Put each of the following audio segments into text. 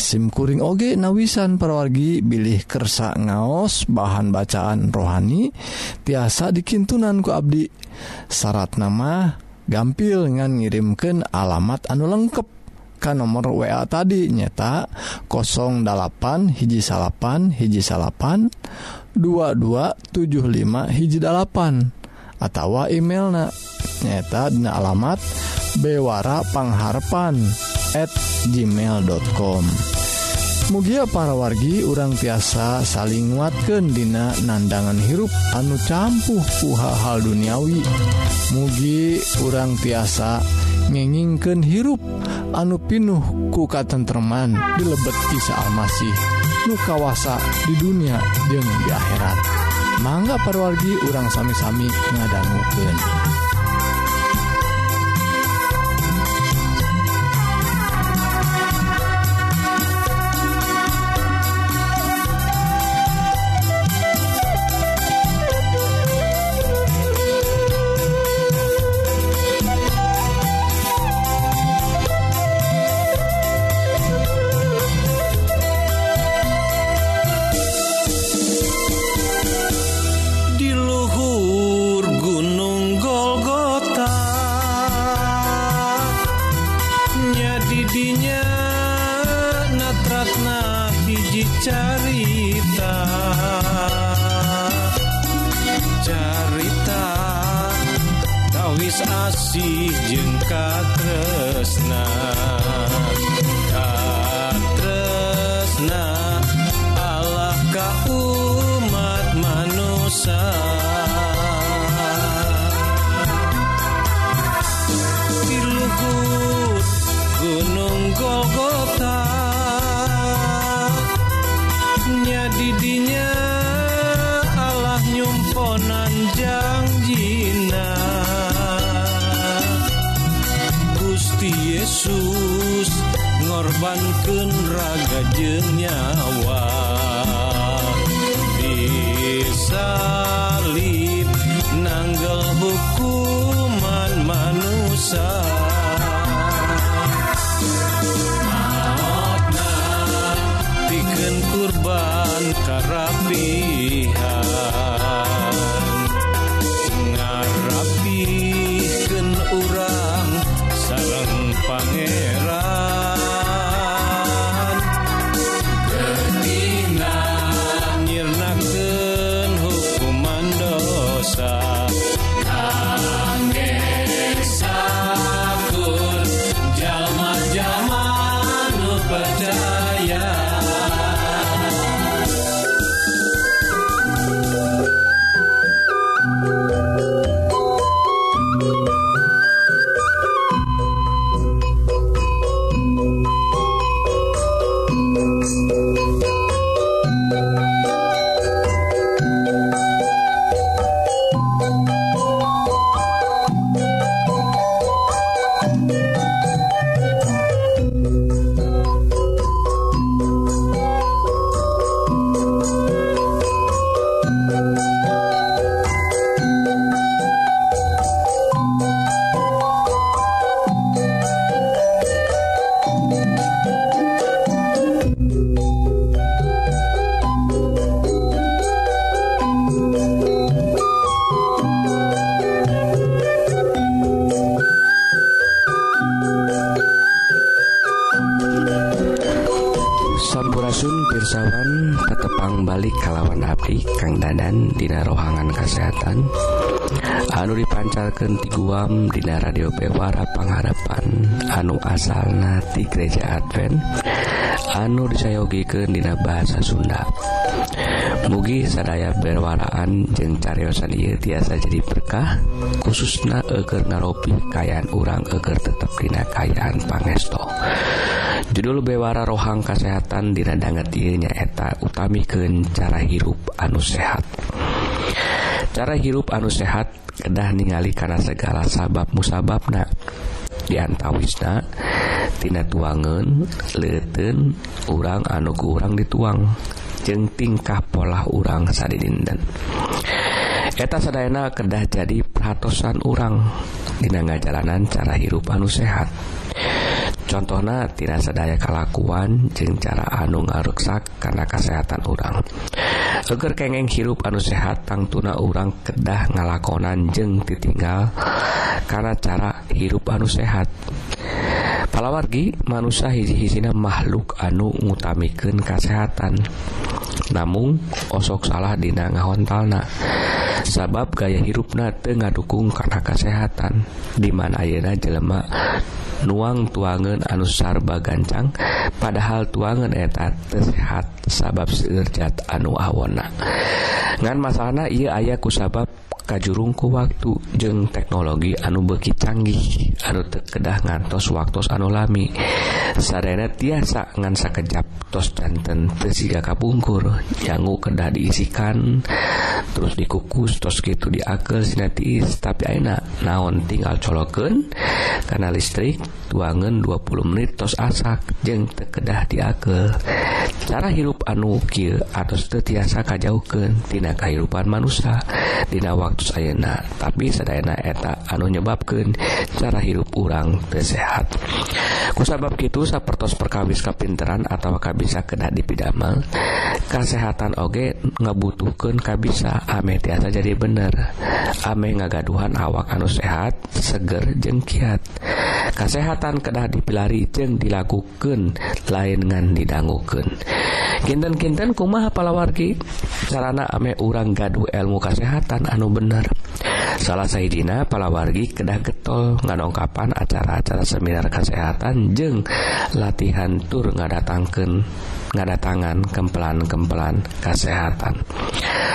simkuring oge nawisan perwargi bilih kersa ngaos bahan bacaan rohani tiasa dikintunan ku Abdi. Syarat nama gampil ngan ngirimken alamat anu lengkap kan nomor wa tadi nyeta 08 hiji salapan hiji salapan 2275 hiji atautawa email nyaeta dina alamat bewarapangharpan@ gmail.com mugia para wargi urang tiasa saling nguatkan dina nandangan hirup anu campuh puha hal duniawi. Mugi urang tiasa ngengingken hirup anu pinuh kuka tentreman dilebet kisah Almasih nu kawasa di dunia jeung di akhirat. mangga perwargi urang sami-sami ngadangnguken asih jeung katresna raga jeng nyawa anu dipancarkan di guam Dina radio Bewara pengharapan anu asalna nati gereja Advent. Anu disayogiken Dina bahasa Sunda. Mugi sadaya berwaraan jeung caryosan ieu tiasa jadi berkah khususna eger ngaropi kayaan urang eger tetap dina kayaan pangesto. Judul bewara rohang kesehatan diradanget dirinya eta utami ke cara hirup anu sehat. cara hirup anu sehat kedah ningali karena segala sabab musababna. Diantawisnatina tuangan leten urang anu kurang dituang. Jeng tingkah pola urang saddinden eta sadayana kedah jadi peratosan urang. Dina ngajalanan cara hirup anu sehat. contohnya tidak sedaya kelakuan jeng cara anu ngaruksak karena kesehatan urang. Seger kengeng hirup anu sehat tang tuna kedah ngalakonan jeng ditinggal karena cara hirup anu sehat. Palawargi manusia hiji-hijina makhluk anu ngutamikan kesehatan namun osok salah dina ngahontalna. Sabab gaya hirupna tengah dukung karena kesehatan dimana ayeuna jelema nuang tuangan anusarba gancang padahal tuangan eta sehat sabab sinerjat anu awona ngan masalahna ia ayaku sabab kajjurung ku waktu jeung teknologi anu beki canggih anu terkedah ngantos waktu anu lami. Sadana tiasa ngansa kejap tos danten tesiga kapungkur janggu kedah diisikan terus dikukus tos gitu diakel sinetiis tapi enak naon tinggal coloken karena listrik tuangan 20 menit tos asak jeng terkedah diakel cara hirup anu kil atau tetiasa kajauken tina kehidupan manusia dina waktu status ayena tapi sedayana eta anu nyebabkeun cara hirup urang tersehat kusabab gitu sapertos perkawis kapinteran atau kabisa kena dipidamel kesehatan oge ngebutuhkan kabisa. Ame tiasa jadi bener. Ame ngagaduhan awak anu sehat seger jengkiat kesehatan kedah dipilari jeng dilakukan lain ngan didangukeun. Kinten-kinten kumaha palawargi? Sarana ame urang gaduh ilmu kesehatan anu bener. benar salah Saidina palawargi kedah getol ngadongkapan acara-acara seminar kesehatan jeng latihan tur ngadatangkan ngadatangan kempelan-kempelan kesehatan.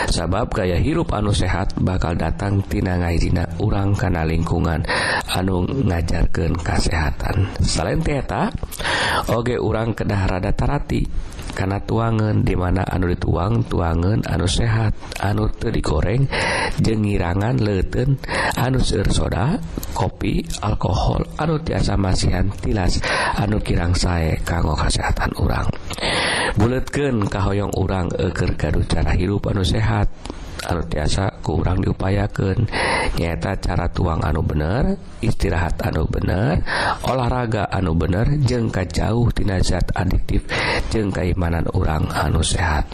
Sabab gaya hirup anu sehat bakal datang tina ngaidina urang kana lingkungan anu ngajarkan kesehatan. Selain teta oge urang kedah rada tarati karena tuangan dimana anu dituang tuangan anu sehat anu digoreng jengirangan le anu seueur soda kopi alkohol anu tiasa masihan tilas anu kirang sae kanggo kesehatan urang. Buletken kahoyong urang eger gaduh cara hirup anu sehat. tiasa kurang diupayakan nyata cara tuang anu bener istirahat anu bener olahraga anu bener jengka jauh dinazat adiktif jeng keimanan orang anu sehat.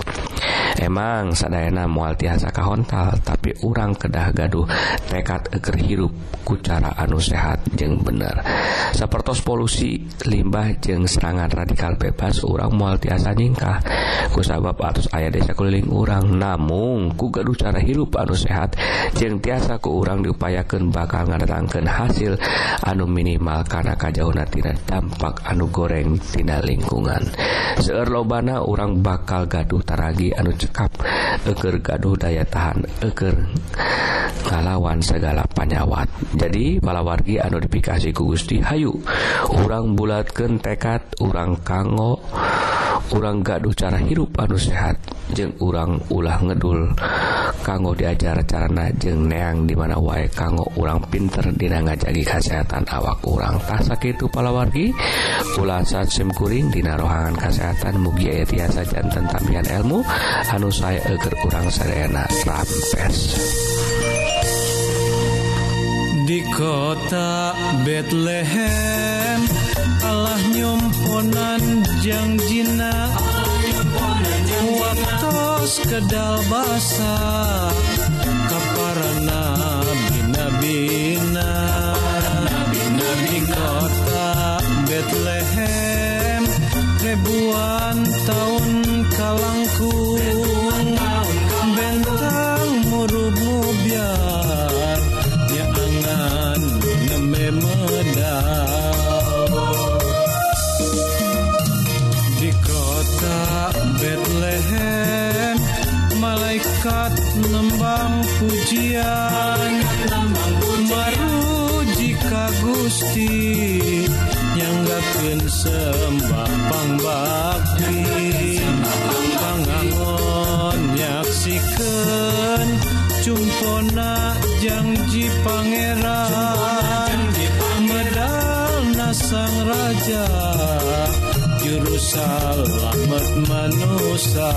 Emang sadayana mual tiasa kahontal tapi urang kedah gaduh tekad eker hirup ku cara anu sehat jeng bener. Sepertos polusi limbah jeng serangan radikal bebas urang mual tiasa nyingkah. Kusabab atus ayah desa keliling urang namun ku gaduh cara hirup anu sehat jeung tiasa ke urang diupayakan bakal ngadatangkan hasil anu minimal karena kajaunatina dampak anu gorengtina lingkungan. Seeur lobana orang bakal gaduh taragi anu cekap eger gaduh daya tahan eger ngalawan segala panyawat. Jadi palawargi anu dipikasi ku Gusti Hayu urang bulatkeun tekad urang kanggo orang gaduh cara hirup anu sehat. Jeung urang ulah ngedul kanggo diajar carana najeng neang dimana wae kanggo urang pinter dina ngajagi kesehatan awak kurang tasak itu palawargi ulasan simkuring dina rohangan kesehatan mugi aya tiasa jantan tampian ilmu anu saya eger urang serena rampes di kota Bethlehem Allah nyomponan jangjina Allah muat tos kedal basa kaparana bina bina nabi-nabi kota Bethlehem ribuan tahun kalangku. Malaikat nembang pujian. Baru jika Gusti nyanggakeun sembah pangbakti pangangon nyaksikeun cumpona janji pangeran. Medal nasang raja. Juru manusia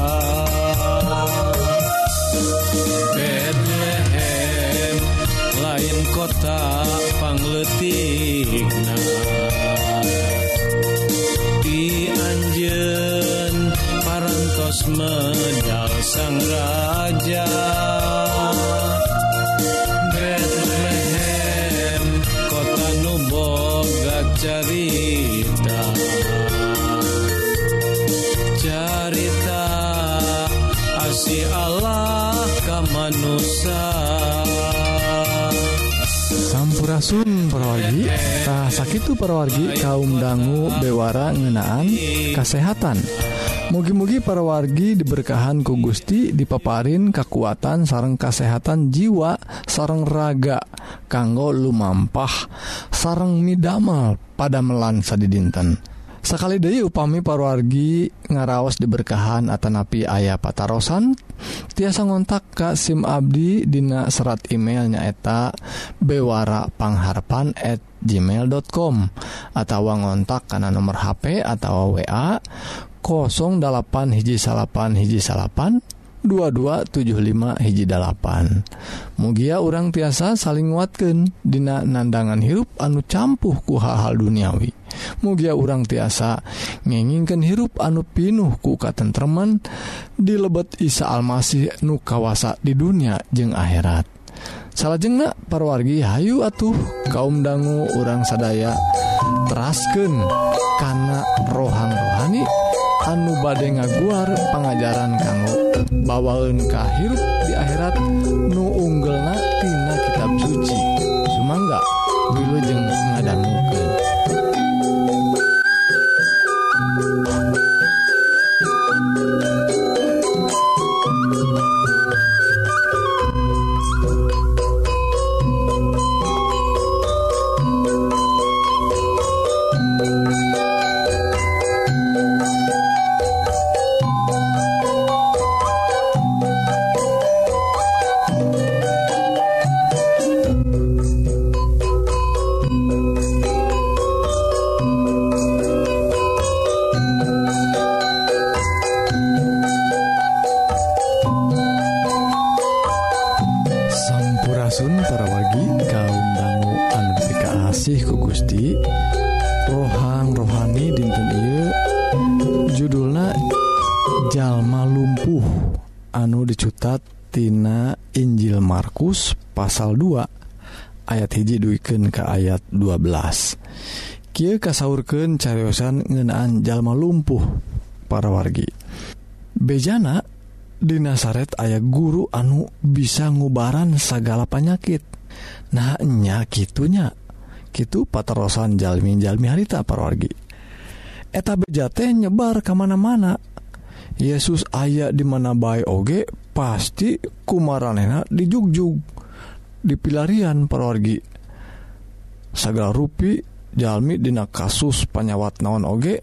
Bethlehem lain kota pangletikna. Di anjen parantos menyal sangrai perwargitah sakit perwargi kaum dangu bewara ngenaan kesehatan mugi-mugi perwargi diberkahan ku Gusti dipaparin kekuatan sarang kesehatan jiwa sarang raga kanggo lumampah sarang midamal pada melansa di dinten sekali deui upami parwargi ngaraos diberkahan Atanapi ayah patarosan tiasa ngontak Ka SIM Abdi Dina serat emailnya eta bewarapangharpan@ gmail.com atau ngontak karena nomor HP atau wa 08 hiji salapan hiji salapan 2275 hiji mugia orang tiasa saling nguatkan Dina nandangan hirup anu campuh ku hal-hal duniawi. mugia urang tiasa ngingingken hirup anu pinuh ku katentreman di lebet Isa Almasih nu kawasa di dunia jeung akhirat. Salahjengnah parwargi Hayu atuh kaum dangu urang sadaya terasken karena rohang rohani anu bade ngaguar pengajaran kamu bawaun hirup di akhirat nu unggel natina kitab suci. Sumangga jeng ngadang pasal 2 ayat hiji duiken ke ayat 12 Ky kasurken cariosan ngenaan jalma lumpuh para wargi. Bejana di Nasaret ayah guru anu bisa ngubaran segala penyakit nahnya gitunya gitu paterosan jalmi-jalmi harita para wargi. Eta bejate nyebar kemana-mana Yesus ayat dimana baik oge pasti kumaranena dijugjug dipilarian perorgi segala jalmi dina kasus panyawat naon oge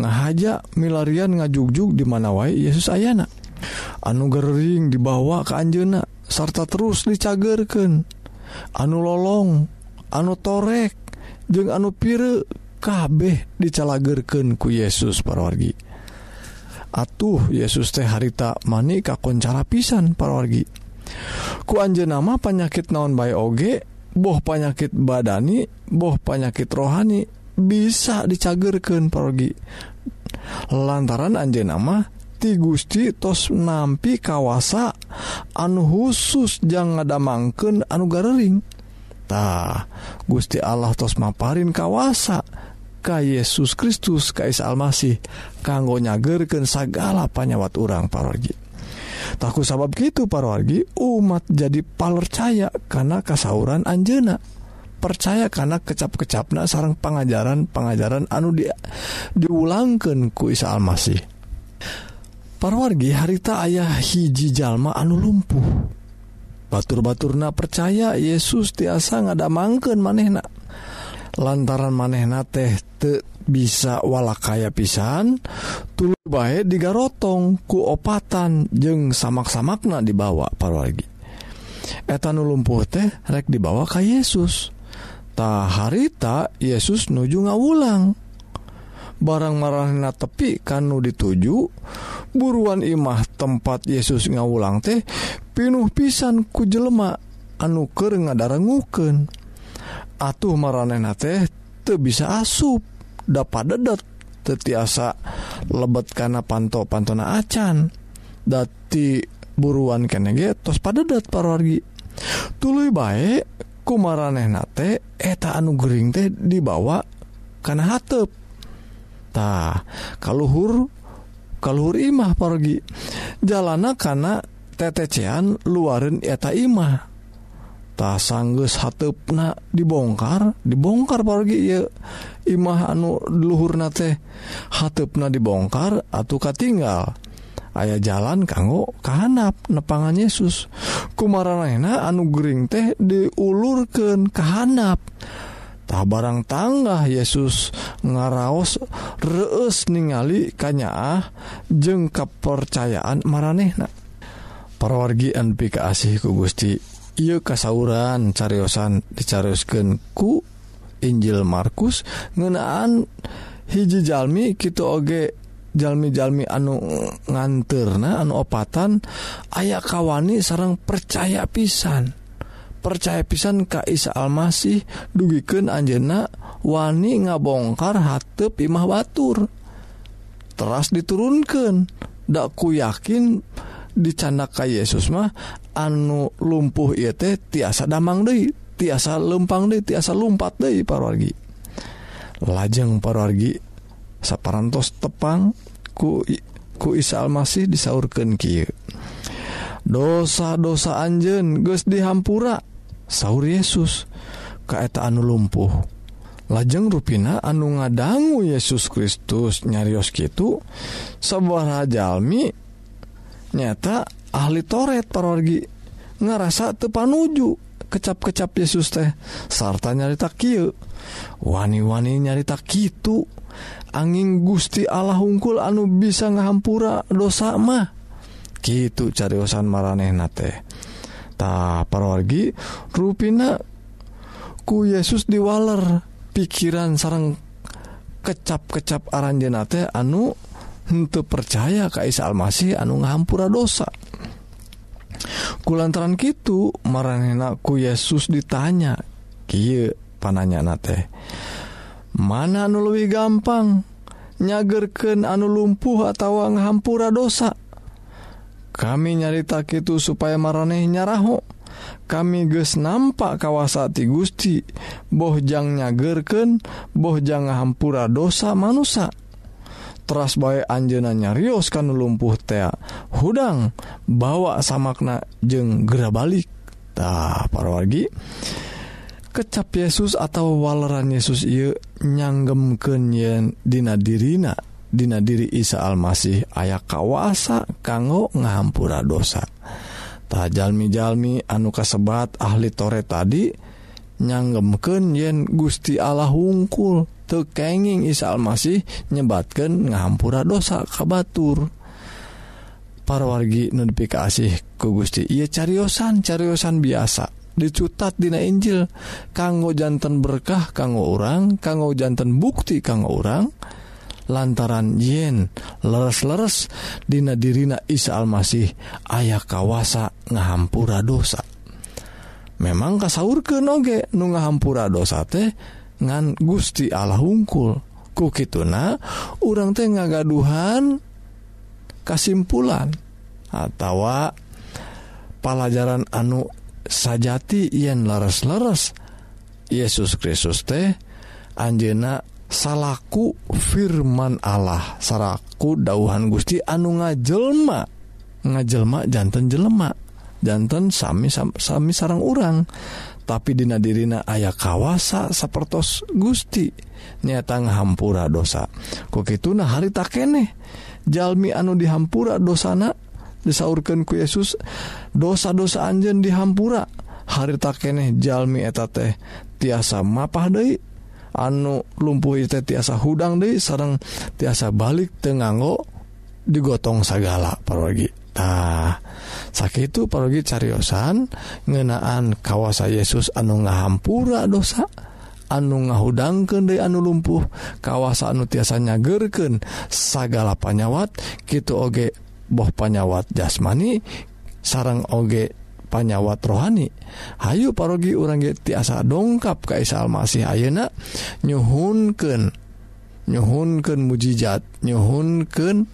ngahaja milarian ngajugjug di mana wae Yesus ayana. Anu Gering dibawa ke Anjena sarta terus dicagerken anu lolong anu torek jeung anu pire kabeh dicalagerken ku Yesus parorgi atuh Yesus teh harita manik kakoncara pisan parorgi. ku Anj nama penyakit naon bay oge boh penyakit badani boh penyakit rohani bisa dicagerken pergi lantaran Anj nama ti Gusti tos nampi kawasa anu khusus jangan ada mangken anu gareringtah Gusti Allah tos maparin kawasa Ka Yesus Kristus Kais Almasih kanggo nyagerken segala panyawat urang parorgi takut sabab gitu parwargi? Umat jadi palercaya karena kasauran Anjena percaya karena kecap-kecapna sarang pengajaran pengajaran anu dia diulangkan ku Isa Almasih. Parwargi harita ayah hiji jalma anu lumpuh. Batur-baturna percaya Yesus tiasa ngada mangken manehna. Lantaran manehna teh te bisa walakaya pisan tulu baik digarotong kuopatan jeng samak-samakna dibawa parwargi etan lumpuh teh rek dibawa ka Yesus. Ta harita Yesus nuju ngawulang. Barang marahna tepi kanu dituju buruan imah tempat Yesus ngawulang teh pinuh pisan ku jelema anu keur ngadarengukeun. Atuh maranehna teh tuh bisa asup. Dapat dedet tetiasa lebet karena panto pantona acan. Dati buruan kene ge tos padedat parwargi. Tuluy baik kumaraneh nate eta eh anu gering teh dibawa karena hatep. Tah kaluhur kaluhur imah pergi jalana karena tetecean luarin eta imah. tak sangges hatna dibongkar dibongkar pergi Imah anu luhurna teh hatna dibongkar atauuka tinggal ayaah jalan kanggo kehanap nepangan Yesus. Kumarana anu Gering teh diulurkan kehanap tak barang tangga Yesus ngaraos reus ningali kanyaah jeng kepercayaan maranehna. Perwargian pika asih ku Gusti. Iu kasauran cariyosan dicariuskan ku Injil Markus ngenaan hiji Jalmi gitu oge jalmi-jalmi anu nganterna anu opatan aya kawani sarang percaya pisan. Percaya pisan Ka Isa Almasih dugiken Anjena wani ngabongkar hatep imah Batur. Teras diturunkan dakku yakin dicandaka Yesus mah anu lumpuh ye teh tiasa damang De tiasa lempang di tiasa lumpat De parwargi lajeng parargi saparantos tepang ku ku Isa Almasih disaurkan Ki dosa-dosa Anjen Gu dihampura sauur Yesus keeta anu lumpuh. Lajeng ruina anu ngadanggu Yesus Kristus nyarios gitu sebuah Rajalmi nyata ahli toret parorgi ngerasa tepanuju kecap-kecap Yesus teh. Sarta nyarita Ky wani-wani nyarita Kitu angin Gusti Allah hungkul anu bisa ngahampura dosa mah. Gitu carisan maraneh nate tak parorgi ruina ku Yesus diwaler pikiran sarang kecap-kecap aranjenate anu untuk percaya Kaisal Almasih anu ngahampura dosa. kulantaran gitu marehnaku Yesus ditanya. Ki pananya na teh mana anu luwih gampang nyagerken anu lumpuh atau ngahampura dosa? Kami nyarita itu supaya mareh nyaraho. Kami ges nampak kawasati Gusti. Bohjang nyagerken bohjang ngahampura dosa manusia teras bae Anjenanya Rios kan lumpuh tea hudang bawa samakna jeng gera baliktah parwargi kecap Yesus atau waleran Yesus ia nyanggemken yen Dina dirina Dina diri Isa Almasih aya kawasa kanggo ngahampura dosa. Tajjalmi-jalmi anu kasebat ahli tore tadi nyangemken yen Gusti Allah hungkul. Tekenging Isa Almasih nyebatkan ngahampura dosa kabatur wargi notifikasi ku Gusti. Ia cariyosan cariyosan biasa. Dicutat Dina Injil. Kanggo jantan berkah kanggo orang kanggo jantan bukti kanggo orang lantaran yen leres-leres Dina dirina Isa Almasih ayah kawasa ngahampura dosa. memang kasur ke noge nu ngahampura dosa teh ngan Gusti Allah hungkul. Ku kituna urang teh ngagaduhan kesimpulan atau pelajaran anu sajati yen leres-leres Yesus Kristus teh Anjena salahku firman Allah saraku dauhan Gusti anu ngajelma ngajelma jantan jelemak jantan sami sami sarang urang. Tapi Dina dirina ayah kawasa sapertos Gusti. Nyatang hampura dosa. Kok itu nah hari tak kene. Jalmi anu dihampura dosana disaurkan ku Yesus dosa-dosa Anjen dihampura. Hari tak kene jalmi eta teh tiasa mapah De anu lumpuh itu tiasa hudang deh sarang tiasa balik tenganggo digotong segala paragi tah. sakit pergi cariosan ngenaan kawasa Yesus anu ngahampura dosa anu ngahudangken De anu lumpuh kawasa anu tiasanya gerken sagala panyawat gitu oge boh panyawat jasmani sarang oge panyawat rohani. Hayyu parogi urang tiasa dongkap Kaisal masih Ayeuna nyhunken nyhunken mujijat nyhunken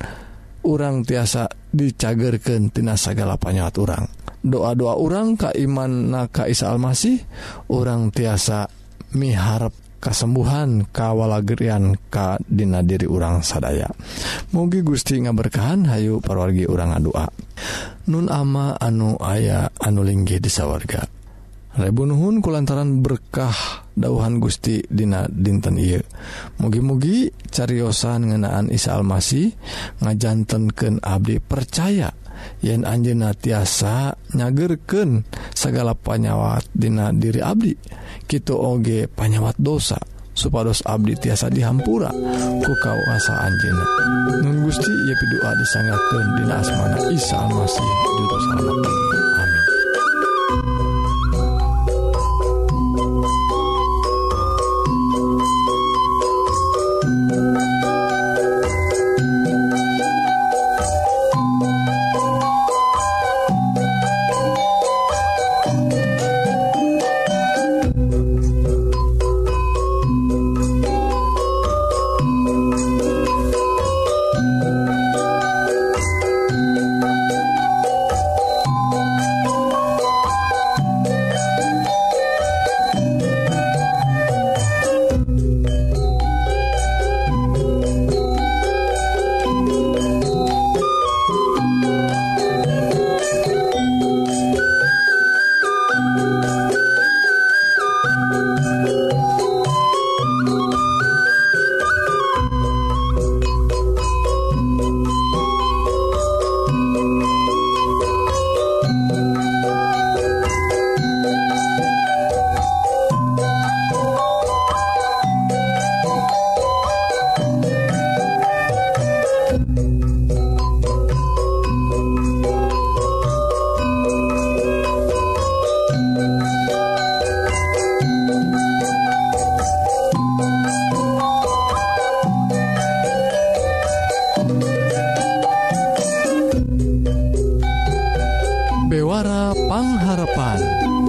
urang tiasa dicagerkentina segala panyaat orang doa-doa orang Kaiman Kaisa Almasih orang tiasa miharap kesembuhan kawalagerian Kadina diri urang sadaya. Mugi Gusti ngaberkahan Hayu parwargi orang ngadua Nun ama anu aya anu linggih di sawwarga Rebunuhun kulantaran berkah dauhan Gusti Dina dinten I mugi-mugi cariyosan ngenaan Isa Almasih ngajantenken Abdi percaya yen Anjena tiasa nyagerken segala panyawat Dina diri Abdi. Kito oge panyawat dosa supados Abdi tiasa dihampura ku kawasa Anjena Nun Gusti ia pidoa disanggakeun Dina asmana Isa Almasih juru selamat.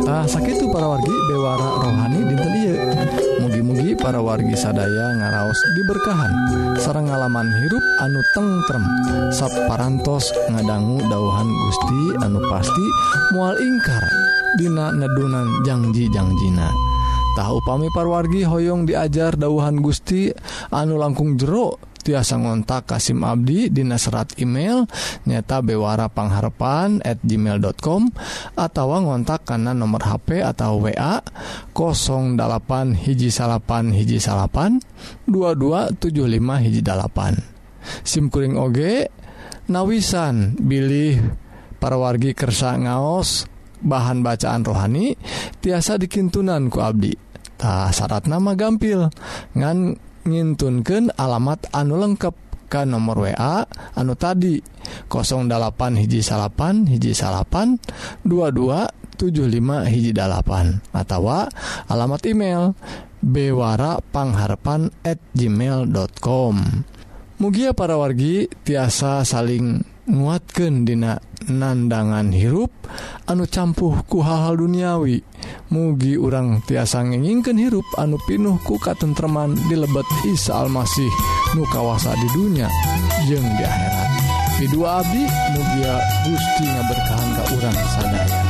Nah sakit para wargi bewara rohani dinten mugi-mugi para wargi sadaya ngaraos diberkahan. Sarang ngalaman hirup anu tengrem sapparantos ngadanggu dauhan Gusti anu pasti mual ingkar Dina nedunan janjijangjiina tahu pami parwargi Hoong diajar dauhan Gusti anu langkung jeruk tiasa ngontak Kasim Abdi Dina serat email nyata bewarapangharpan at gmail.com atau ngontak karena nomor HP atau wa 08 hiji salapan hiji salapan 2275 hiji dalapan. SIMkuring OG nawisan Billy parwargi kersa ngaos bahan bacaan rohani tiasa dikintunan ku Abdi. Tak syarat nama gampil. Ngan ngintunkan alamat anu lengkap ke nomor WA anu tadi 08 hiji salapan hiji salapan 2275 hiji dalapan atau alamat email bewarapangharapan at gmail.com Mugia para wargi tiasa saling nguatkan dina nandangan hirup anu campuhku hal-hal duniawi. Mugi urang tiasa nginginkan hirup anu pinuhku katentreman di lebet Isa Almasih nu kawasa di dunia jeung di akhirat. Ridua Abi mugia Gusti berkahan ka urang sadaya.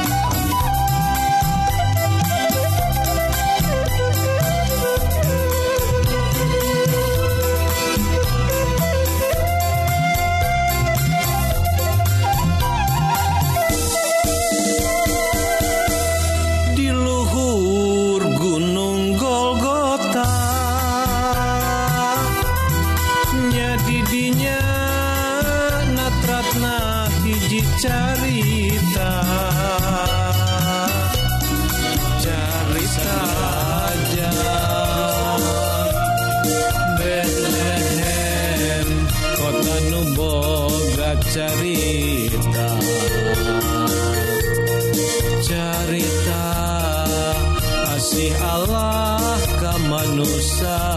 sun.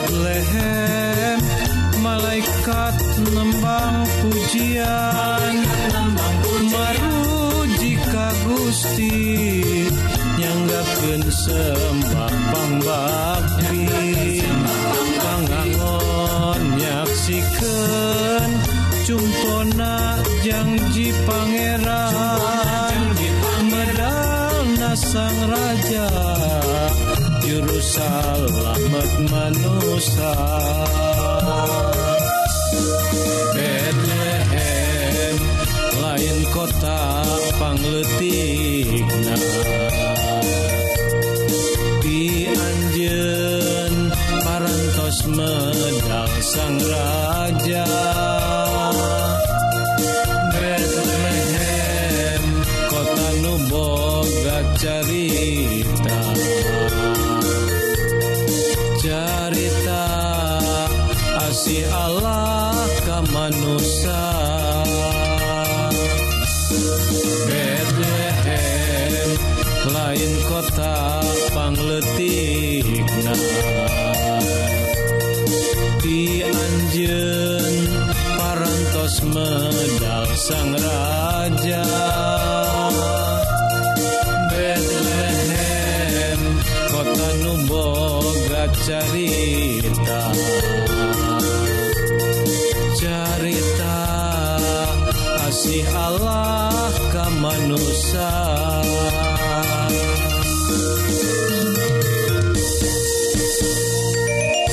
Bethlehem malaikat nembang pujian meruji ka Gusti nyanggakeun sembah pambang Bethlehem lain kota pangletik